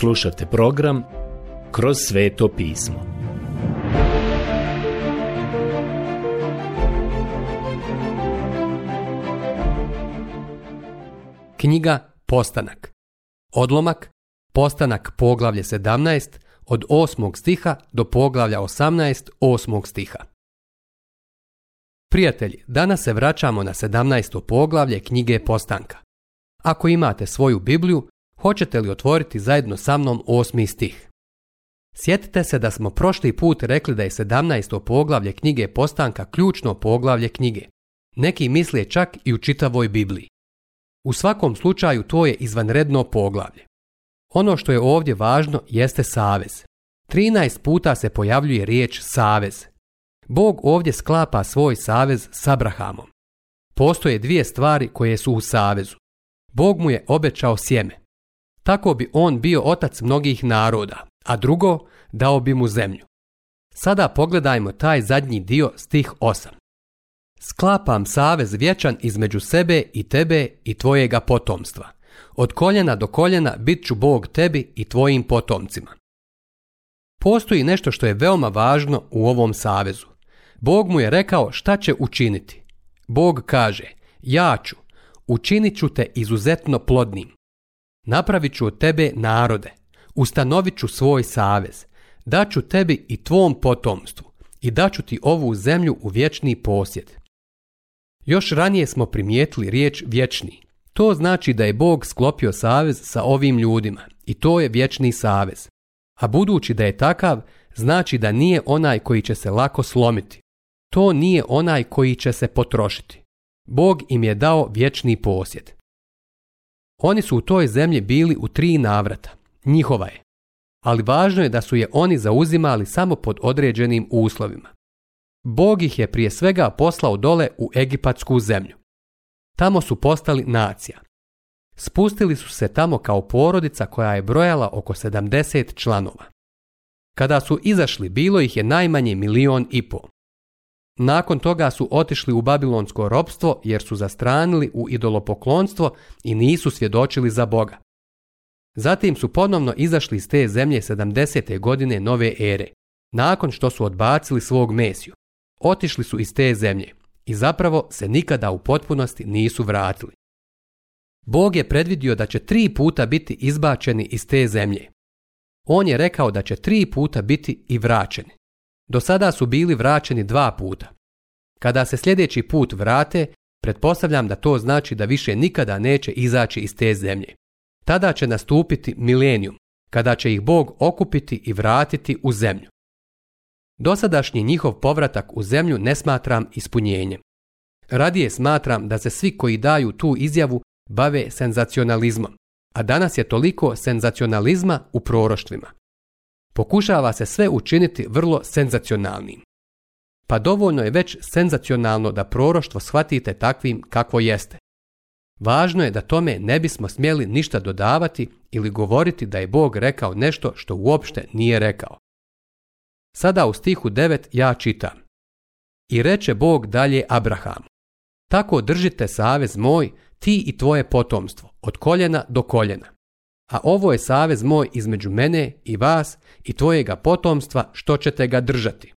Slušate program Kroz sveto pismo. Knjiga Postanak. Odlomak Postanak poglavlje 17 od 8. stiha do poglavlja 18 8. stiha. Prijatelji, danas se vraćamo na 17. poglavlje knjige Postanka. Ako imate svoju Bibliju, hoćete li otvoriti zajedno sa mnom osmi stih. Sjetite se da smo prošli put rekli da je 17. poglavlje knjige postanka ključno poglavlje knjige. Neki misle čak i u čitavoj Bibliji. U svakom slučaju to je izvanredno poglavlje. Ono što je ovdje važno jeste savez. 13 puta se pojavljuje riječ savez. Bog ovdje sklapa svoj savez s Abrahamom. Postoje dvije stvari koje su u savezu. Bog mu je obećao sjeme. Tako bi on bio otac mnogih naroda, a drugo, dao bi mu zemlju. Sada pogledajmo taj zadnji dio stih 8. Sklapam savez vječan između sebe i tebe i tvojega potomstva. Od koljena do koljena bit ću Bog tebi i tvojim potomcima. Postoji nešto što je veoma važno u ovom savezu. Bog mu je rekao šta će učiniti. Bog kaže, ja ću, učinit ću te izuzetno plodnim. Napravit ću od tebe narode, ustanovit ću svoj savez, daću tebi i tvom potomstvu i daću ti ovu zemlju u vječni posjed. Još ranije smo primijetili riječ vječni. To znači da je Bog sklopio savez sa ovim ljudima i to je vječni savez. A budući da je takav, znači da nije onaj koji će se lako slomiti. To nije onaj koji će se potrošiti. Bog im je dao vječni posjed. Oni su u toj zemlji bili u tri navrata. Njihova je. Ali važno je da su je oni zauzimali samo pod određenim uslovima. Bog ih je prije svega poslao dole u egipatsku zemlju. Tamo su postali nacija. Spustili su se tamo kao porodica koja je brojala oko 70 članova. Kada su izašli, bilo ih je najmanje milion i pol. Nakon toga su otišli u babilonsko ropstvo jer su zastranili u idolopoklonstvo i nisu svjedočili za Boga. Zatim su ponovno izašli iz te zemlje 70. godine nove ere, nakon što su odbacili svog mesiju. Otišli su iz te zemlje i zapravo se nikada u potpunosti nisu vratili. Bog je predvidio da će tri puta biti izbačeni iz te zemlje. On je rekao da će tri puta biti i vraćeni. Do sada su bili vraćeni dva puta. Kada se sljedeći put vrate, pretpostavljam da to znači da više nikada neće izaći iz te zemlje. Tada će nastupiti milenijum, kada će ih Bog okupiti i vratiti u zemlju. Dosadašnji njihov povratak u zemlju ne smatram ispunjenjem. Radije smatram da se svi koji daju tu izjavu bave senzacionalizmom, a danas je toliko senzacionalizma u proroštvima. Pokušava se sve učiniti vrlo senzacionalnim. Pa dovoljno je već senzacionalno da proroštvo shvatite takvim kakvo jeste. Važno je da tome ne bismo smjeli ništa dodavati ili govoriti da je Bog rekao nešto što uopšte nije rekao. Sada u stihu 9 ja čitam. I reče Bog dalje Abraham. Tako držite savez moj, ti i tvoje potomstvo, od koljena do koljena a ovo je savez moj između mene i vas i tvojega potomstva što ćete ga držati.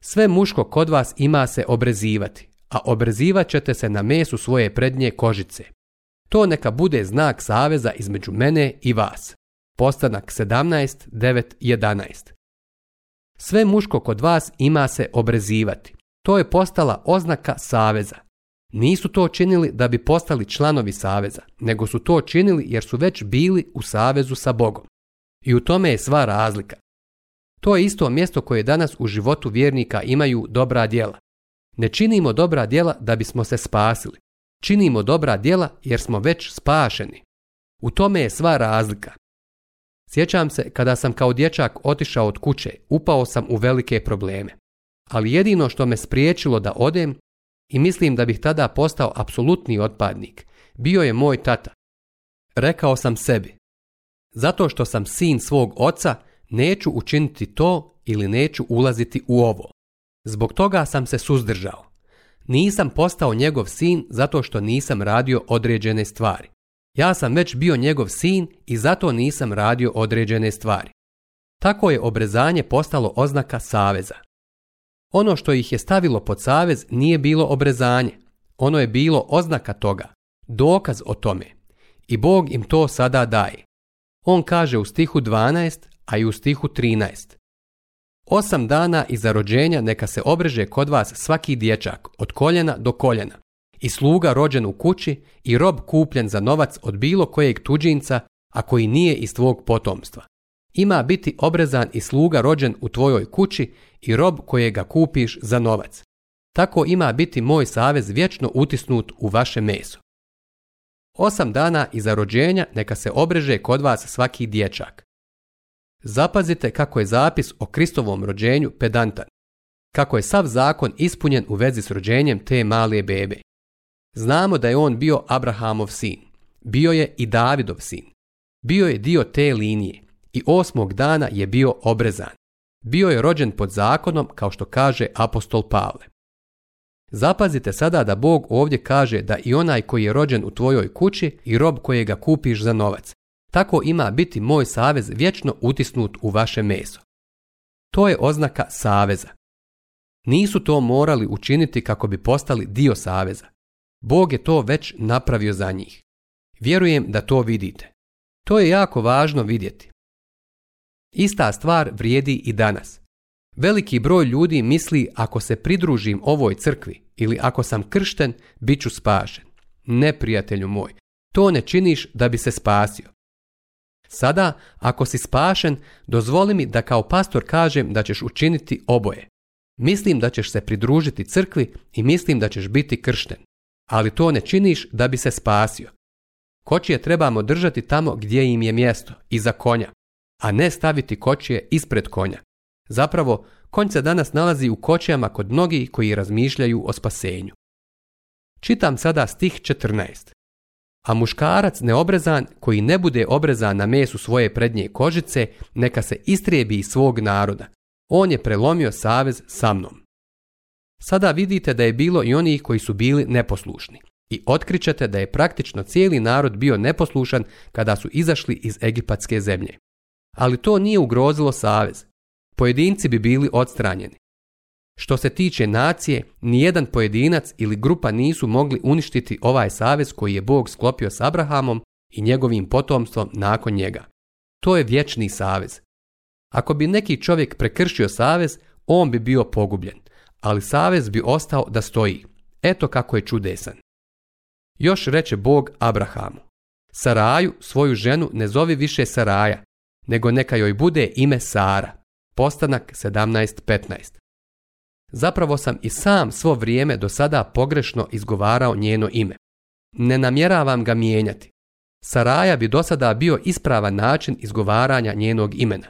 Sve muško kod vas ima se obrezivati, a obrezivat ćete se na mesu svoje prednje kožice. To neka bude znak saveza između mene i vas. Postanak 17.9.11 Sve muško kod vas ima se obrezivati. To je postala oznaka saveza. Nisu to činili da bi postali članovi saveza, nego su to činili jer su već bili u savezu sa Bogom. I u tome je sva razlika. To je isto mjesto koje danas u životu vjernika imaju dobra djela. Ne činimo dobra djela da bismo se spasili. Činimo dobra djela jer smo već spašeni. U tome je sva razlika. Sjećam se kada sam kao dječak otišao od kuće, upao sam u velike probleme. Ali jedino što me spriječilo da odem i mislim da bih tada postao apsolutni otpadnik. Bio je moj tata. Rekao sam sebi. Zato što sam sin svog oca, neću učiniti to ili neću ulaziti u ovo. Zbog toga sam se suzdržao. Nisam postao njegov sin zato što nisam radio određene stvari. Ja sam već bio njegov sin i zato nisam radio određene stvari. Tako je obrezanje postalo oznaka saveza. Ono što ih je stavilo pod savez nije bilo obrezanje, ono je bilo oznaka toga, dokaz o tome. I Bog im to sada daje. On kaže u stihu 12, a i u stihu 13. Osam dana iza rođenja neka se obreže kod vas svaki dječak, od koljena do koljena, i sluga rođen u kući i rob kupljen za novac od bilo kojeg tuđinca, a koji nije iz tvog potomstva. Ima biti obrezan i sluga rođen u tvojoj kući i rob kojega kupiš za novac. Tako ima biti moj savez vječno utisnut u vaše meso. Osam dana iza rođenja neka se obreže kod vas svaki dječak. Zapazite kako je zapis o Kristovom rođenju pedantan. Kako je sav zakon ispunjen u vezi s rođenjem te male bebe. Znamo da je on bio Abrahamov sin. Bio je i Davidov sin. Bio je dio te linije i osmog dana je bio obrezan bio je rođen pod zakonom kao što kaže apostol Pavle. Zapazite sada da Bog ovdje kaže da i onaj koji je rođen u tvojoj kući i rob kojega kupiš za novac. Tako ima biti moj savez vječno utisnut u vaše meso. To je oznaka saveza. Nisu to morali učiniti kako bi postali dio saveza. Bog je to već napravio za njih. Vjerujem da to vidite. To je jako važno vidjeti. Ista stvar vrijedi i danas. Veliki broj ljudi misli ako se pridružim ovoj crkvi ili ako sam kršten, bit ću spašen. Neprijatelju moj, to ne činiš da bi se spasio. Sada, ako si spašen, dozvoli mi da kao pastor kažem da ćeš učiniti oboje. Mislim da ćeš se pridružiti crkvi i mislim da ćeš biti kršten. Ali to ne činiš da bi se spasio. Kočije trebamo držati tamo gdje im je mjesto, iza konja a ne staviti kočije ispred konja. Zapravo, konj se danas nalazi u kočijama kod mnogih koji razmišljaju o spasenju. Čitam sada stih 14. A muškarac neobrezan koji ne bude obrezan na mesu svoje prednje kožice, neka se istrijebi iz svog naroda. On je prelomio savez sa mnom. Sada vidite da je bilo i onih koji su bili neposlušni. I otkrićete da je praktično cijeli narod bio neposlušan kada su izašli iz egipatske zemlje ali to nije ugrozilo savez. Pojedinci bi bili odstranjeni. Što se tiče nacije, nijedan pojedinac ili grupa nisu mogli uništiti ovaj savez koji je Bog sklopio s Abrahamom i njegovim potomstvom nakon njega. To je vječni savez. Ako bi neki čovjek prekršio savez, on bi bio pogubljen, ali savez bi ostao da stoji. Eto kako je čudesan. Još reče Bog Abrahamu. Saraju, svoju ženu, ne zovi više Saraja, nego neka joj bude ime Sara. Postanak 17.15. Zapravo sam i sam svo vrijeme do sada pogrešno izgovarao njeno ime. Ne namjeravam ga mijenjati. Saraja bi do sada bio ispravan način izgovaranja njenog imena.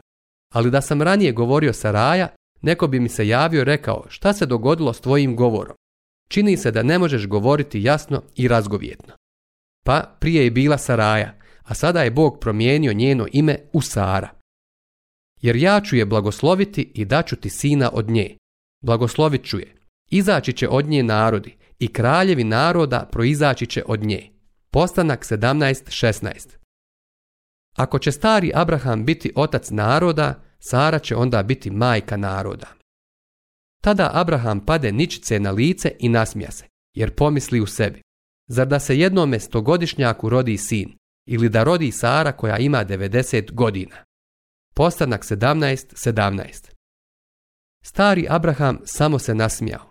Ali da sam ranije govorio Saraja, neko bi mi se javio i rekao šta se dogodilo s tvojim govorom. Čini se da ne možeš govoriti jasno i razgovjetno. Pa prije je bila Saraja, a sada je Bog promijenio njeno ime u Sara. Jer ja ću je blagosloviti i daću ti sina od nje. Blagoslovit ću je. Izaći će od nje narodi i kraljevi naroda proizaći će od nje. Postanak 17.16 Ako će stari Abraham biti otac naroda, Sara će onda biti majka naroda. Tada Abraham pade ničice na lice i nasmija se, jer pomisli u sebi. Zar da se jednome stogodišnjaku rodi sin, ili da rodi Sara koja ima 90 godina. Postanak 17.17. 17. Stari Abraham samo se nasmijao.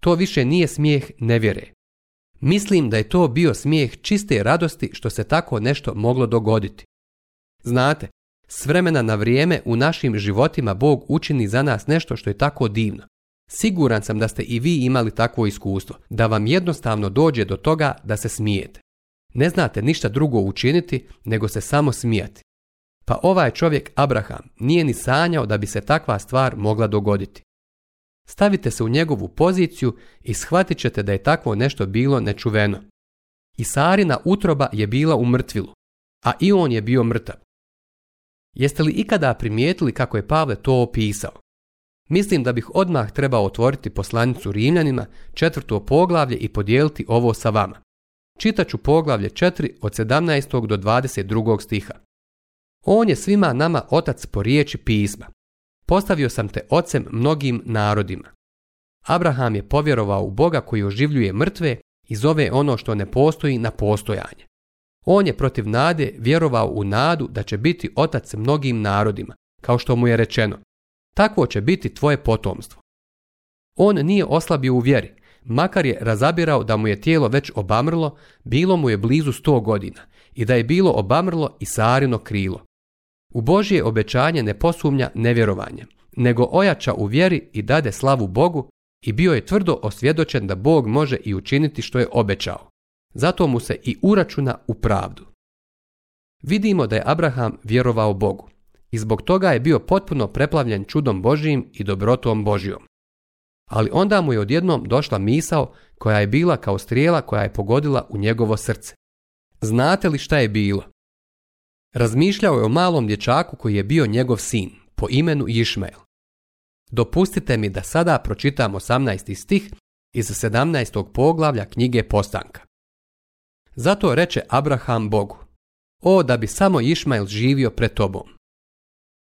To više nije smijeh nevjere. Mislim da je to bio smijeh čiste radosti što se tako nešto moglo dogoditi. Znate, s vremena na vrijeme u našim životima Bog učini za nas nešto što je tako divno. Siguran sam da ste i vi imali takvo iskustvo, da vam jednostavno dođe do toga da se smijete. Ne znate ništa drugo učiniti nego se samo smijati. Pa ovaj čovjek Abraham nije ni sanjao da bi se takva stvar mogla dogoditi. Stavite se u njegovu poziciju i shvatit ćete da je takvo nešto bilo nečuveno. I Sarina utroba je bila u mrtvilu, a i on je bio mrtav. Jeste li ikada primijetili kako je Pavle to opisao? Mislim da bih odmah trebao otvoriti poslanicu Rimljanima, četvrto poglavlje i podijeliti ovo sa vama ću poglavlje 4 od 17. do 22. stiha. On je svima nama otac po riječi pisma. Postavio sam te ocem mnogim narodima. Abraham je povjerovao u Boga koji oživljuje mrtve i zove ono što ne postoji na postojanje. On je protiv nade vjerovao u nadu da će biti otac mnogim narodima, kao što mu je rečeno. Takvo će biti tvoje potomstvo. On nije oslabio u vjeri, Makar je razabirao da mu je tijelo već obamrlo, bilo mu je blizu sto godina i da je bilo obamrlo i sarino krilo. U Božje obećanje ne posumnja nevjerovanje, nego ojača u vjeri i dade slavu Bogu i bio je tvrdo osvjedočen da Bog može i učiniti što je obećao. Zato mu se i uračuna u pravdu. Vidimo da je Abraham vjerovao Bogu i zbog toga je bio potpuno preplavljen čudom Božijim i dobrotom Božijom. Ali onda mu je odjednom došla misao koja je bila kao strijela koja je pogodila u njegovo srce. Znate li šta je bilo? Razmišljao je o malom dječaku koji je bio njegov sin, po imenu Išmael. Dopustite mi da sada pročitam 18. stih iz 17. poglavlja knjige Postanka. Zato reče Abraham Bogu, o da bi samo Išmael živio pred tobom.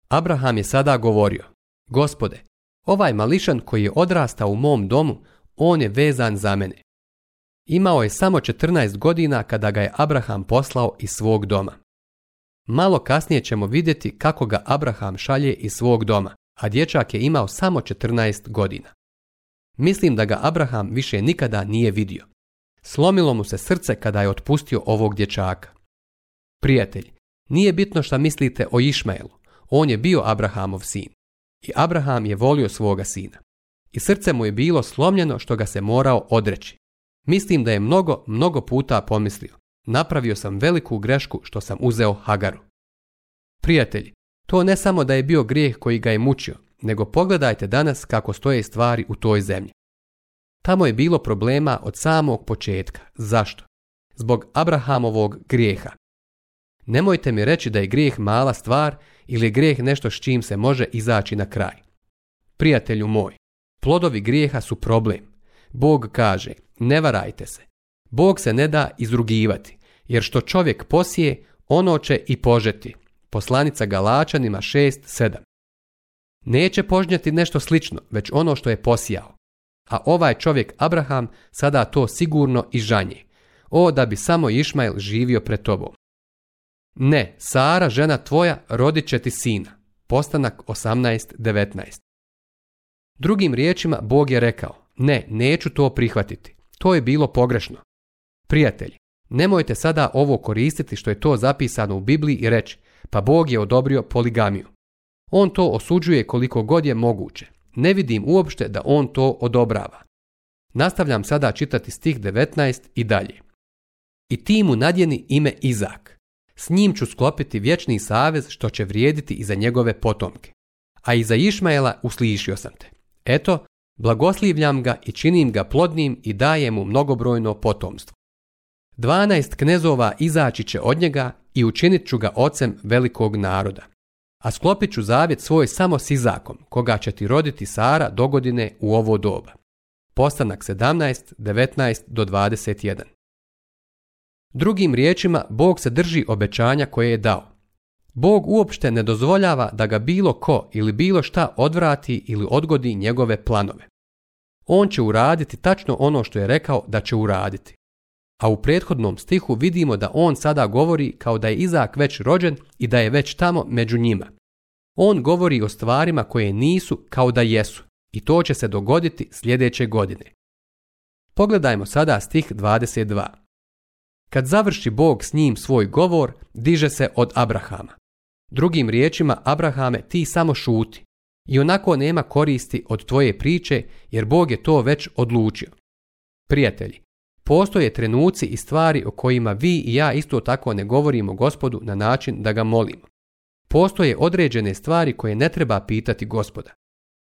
Abraham je sada govorio, gospode, Ovaj mališan koji je odrastao u mom domu, on je vezan za mene. Imao je samo 14 godina kada ga je Abraham poslao iz svog doma. Malo kasnije ćemo vidjeti kako ga Abraham šalje iz svog doma, a dječak je imao samo 14 godina. Mislim da ga Abraham više nikada nije vidio. Slomilo mu se srce kada je otpustio ovog dječaka. Prijatelj, nije bitno šta mislite o Išmaelu, on je bio Abrahamov sin. I Abraham je volio svoga sina. I srce mu je bilo slomljeno što ga se morao odreći. Mislim da je mnogo, mnogo puta pomislio. Napravio sam veliku grešku što sam uzeo Hagaru. Prijatelji, to ne samo da je bio grijeh koji ga je mučio, nego pogledajte danas kako stoje stvari u toj zemlji. Tamo je bilo problema od samog početka. Zašto? Zbog Abrahamovog grijeha. Nemojte mi reći da je grijeh mala stvar ili je grijeh nešto s čim se može izaći na kraj. Prijatelju moj, plodovi grijeha su problem. Bog kaže, ne varajte se. Bog se ne da izrugivati, jer što čovjek posije, ono će i požeti. Poslanica Galačanima 6.7 Neće požnjati nešto slično, već ono što je posijao. A ovaj čovjek Abraham sada to sigurno i žanje. O, da bi samo Išmajl živio pred tobom. Ne, Sara, žena tvoja, rodit će ti sina. Postanak 18.19. Drugim riječima, Bog je rekao, ne, neću to prihvatiti. To je bilo pogrešno. Prijatelji, nemojte sada ovo koristiti što je to zapisano u Bibliji i reći, pa Bog je odobrio poligamiju. On to osuđuje koliko god je moguće. Ne vidim uopšte da on to odobrava. Nastavljam sada čitati stih 19 i dalje. I ti mu nadjeni ime Izak. S njim ću sklopiti vječni savez što će vrijediti i za njegove potomke. A i za Išmaela uslišio sam te. Eto, blagoslivljam ga i činim ga plodnim i dajem mu mnogobrojno potomstvo. Dvanaest knezova izaći će od njega i učinit ću ga ocem velikog naroda. A sklopit ću zavjet svoj samo s Izakom, koga će ti roditi Sara do godine u ovo doba. Postanak 17, 19 do 21. Drugim riječima, Bog se drži obećanja koje je dao. Bog uopšte ne dozvoljava da ga bilo ko ili bilo šta odvrati ili odgodi njegove planove. On će uraditi tačno ono što je rekao da će uraditi. A u prethodnom stihu vidimo da on sada govori kao da je Izak već rođen i da je već tamo među njima. On govori o stvarima koje nisu kao da jesu i to će se dogoditi sljedeće godine. Pogledajmo sada stih 22. Kad završi Bog s njim svoj govor, diže se od Abrahama. Drugim riječima, Abrahame, ti samo šuti. I onako nema koristi od tvoje priče, jer Bog je to već odlučio. Prijatelji, postoje trenuci i stvari o kojima vi i ja isto tako ne govorimo gospodu na način da ga molimo. Postoje određene stvari koje ne treba pitati gospoda.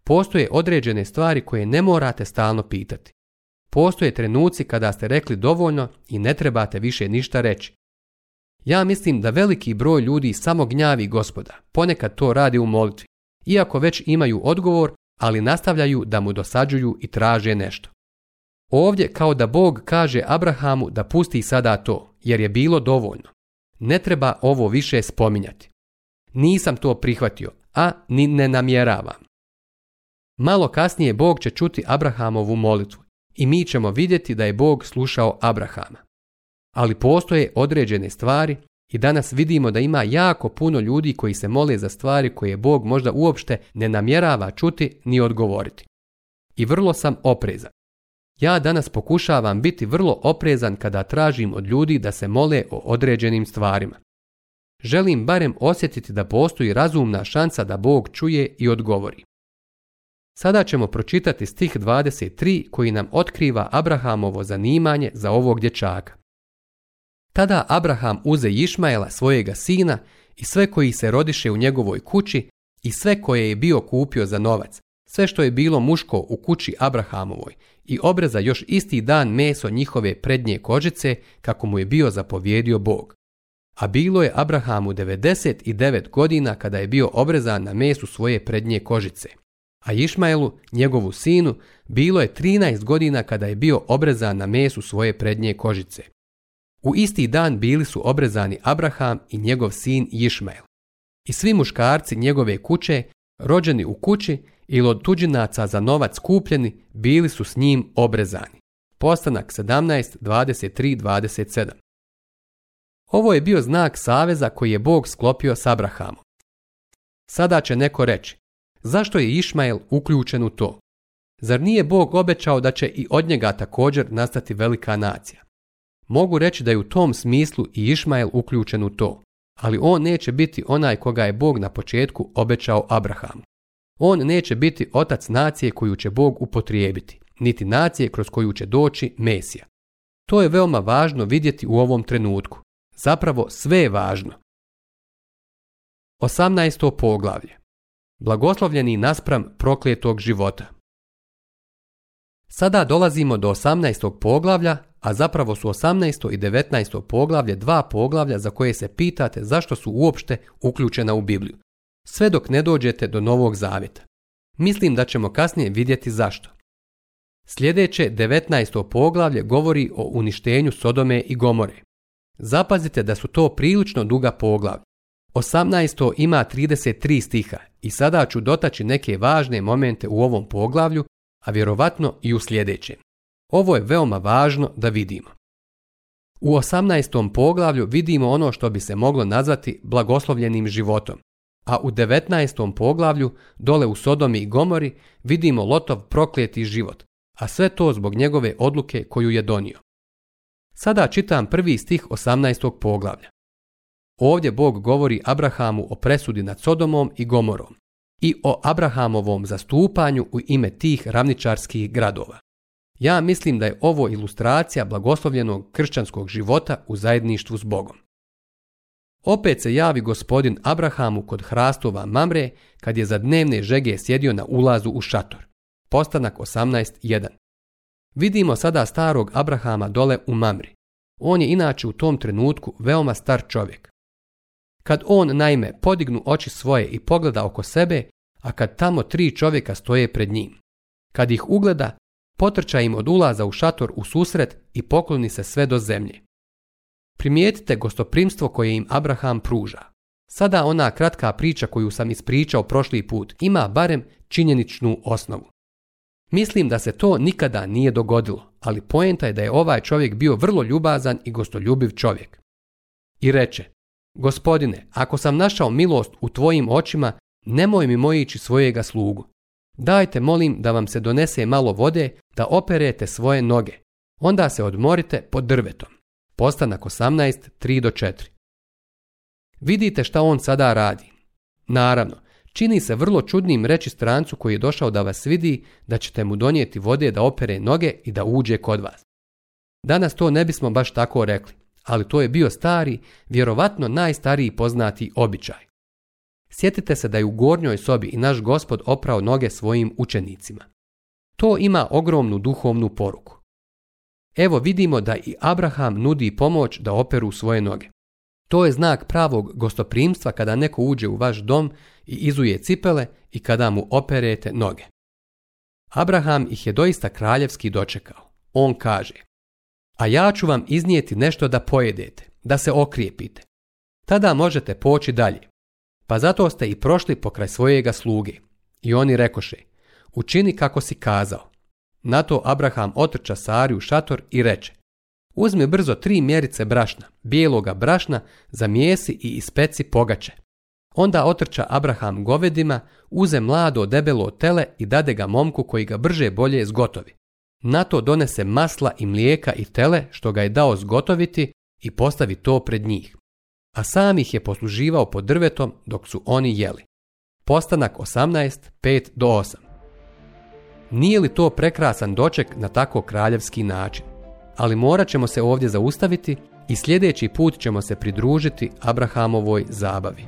Postoje određene stvari koje ne morate stalno pitati. Postoje trenuci kada ste rekli dovoljno i ne trebate više ništa reći. Ja mislim da veliki broj ljudi samo gnjavi gospoda, ponekad to radi u molitvi, iako već imaju odgovor, ali nastavljaju da mu dosađuju i traže nešto. Ovdje kao da Bog kaže Abrahamu da pusti sada to, jer je bilo dovoljno. Ne treba ovo više spominjati. Nisam to prihvatio, a ni ne namjeravam. Malo kasnije Bog će čuti Abrahamovu molitvu i mi ćemo vidjeti da je Bog slušao Abrahama. Ali postoje određene stvari i danas vidimo da ima jako puno ljudi koji se mole za stvari koje Bog možda uopšte ne namjerava čuti ni odgovoriti. I vrlo sam oprezan. Ja danas pokušavam biti vrlo oprezan kada tražim od ljudi da se mole o određenim stvarima. Želim barem osjetiti da postoji razumna šansa da Bog čuje i odgovori. Sada ćemo pročitati stih 23 koji nam otkriva Abrahamovo zanimanje za ovog dječaka. Tada Abraham uze Išmaela svojega sina i sve koji se rodiše u njegovoj kući i sve koje je bio kupio za novac, sve što je bilo muško u kući Abrahamovoj i obreza još isti dan meso njihove prednje kožice kako mu je bio zapovjedio Bog. A bilo je Abrahamu 99 godina kada je bio obrezan na mesu svoje prednje kožice. A Išmajlu, njegovu sinu, bilo je 13 godina kada je bio obrezan na mesu svoje prednje kožice. U isti dan bili su obrezani Abraham i njegov sin Išmael. I svi muškarci njegove kuće, rođeni u kući ili od tuđinaca za novac kupljeni, bili su s njim obrezani. Postanak 17.23.27. Ovo je bio znak saveza koji je Bog sklopio s Abrahamom. Sada će neko reći, zašto je Išmael uključen u to? Zar nije Bog obećao da će i od njega također nastati velika nacija? Mogu reći da je u tom smislu i Išmael uključen u to, ali on neće biti onaj koga je Bog na početku obećao Abrahamu. On neće biti otac nacije koju će Bog upotrijebiti, niti nacije kroz koju će doći Mesija. To je veoma važno vidjeti u ovom trenutku. Zapravo sve je važno. 18. poglavlje blagoslovljeni naspram prokletog života. Sada dolazimo do 18. poglavlja, a zapravo su 18. i 19. poglavlje dva poglavlja za koje se pitate zašto su uopšte uključena u Bibliju, sve dok ne dođete do Novog Zavjeta. Mislim da ćemo kasnije vidjeti zašto. Sljedeće 19. poglavlje govori o uništenju Sodome i Gomore. Zapazite da su to prilično duga poglavlja. 18. ima 33 stiha i sada ću dotaći neke važne momente u ovom poglavlju, a vjerovatno i u sljedećem. Ovo je veoma važno da vidimo. U 18. poglavlju vidimo ono što bi se moglo nazvati blagoslovljenim životom, a u 19. poglavlju, dole u Sodomi i Gomori, vidimo Lotov prokleti život, a sve to zbog njegove odluke koju je donio. Sada čitam prvi stih 18. poglavlja. Ovdje Bog govori Abrahamu o presudi nad Sodomom i Gomorom i o Abrahamovom zastupanju u ime tih ravničarskih gradova. Ja mislim da je ovo ilustracija blagoslovljenog kršćanskog života u zajedništvu s Bogom. Opet se javi gospodin Abrahamu kod hrastova Mamre kad je za dnevne žege sjedio na ulazu u šator. Postanak 18.1. Vidimo sada starog Abrahama dole u Mamri. On je inače u tom trenutku veoma star čovjek. Kad on naime podignu oči svoje i pogleda oko sebe, a kad tamo tri čovjeka stoje pred njim. Kad ih ugleda, potrča im od ulaza u šator u susret i pokloni se sve do zemlje. Primijetite gostoprimstvo koje im Abraham pruža. Sada ona kratka priča koju sam ispričao prošli put ima barem činjeničnu osnovu. Mislim da se to nikada nije dogodilo, ali poenta je da je ovaj čovjek bio vrlo ljubazan i gostoljubiv čovjek. I reče, Gospodine, ako sam našao milost u tvojim očima, nemoj mi mojići svojega slugu. Dajte molim da vam se donese malo vode da operete svoje noge. Onda se odmorite pod drvetom. Postanak 183 do 4. Vidite šta on sada radi. Naravno, čini se vrlo čudnim reći strancu koji je došao da vas vidi da ćete mu donijeti vode da opere noge i da uđe kod vas. Danas to ne bismo baš tako rekli ali to je bio stari, vjerovatno najstariji poznati običaj. Sjetite se da je u gornjoj sobi i naš gospod oprao noge svojim učenicima. To ima ogromnu duhovnu poruku. Evo vidimo da i Abraham nudi pomoć da operu svoje noge. To je znak pravog gostoprimstva kada neko uđe u vaš dom i izuje cipele i kada mu operete noge. Abraham ih je doista kraljevski dočekao. On kaže, a ja ću vam iznijeti nešto da pojedete, da se okrijepite. Tada možete poći dalje. Pa zato ste i prošli pokraj svojega sluge. I oni rekoše, učini kako si kazao. Na to Abraham otrča u šator i reče, uzmi brzo tri mjerice brašna, bijeloga brašna, zamijesi i ispeci pogače. Onda otrča Abraham govedima, uze mlado debelo tele i dade ga momku koji ga brže bolje zgotovi na to donese masla i mlijeka i tele što ga je dao zgotoviti i postavi to pred njih. A sam ih je posluživao pod drvetom dok su oni jeli. Postanak 185 do 8. Nije li to prekrasan doček na tako kraljevski način? Ali morat ćemo se ovdje zaustaviti i sljedeći put ćemo se pridružiti Abrahamovoj zabavi.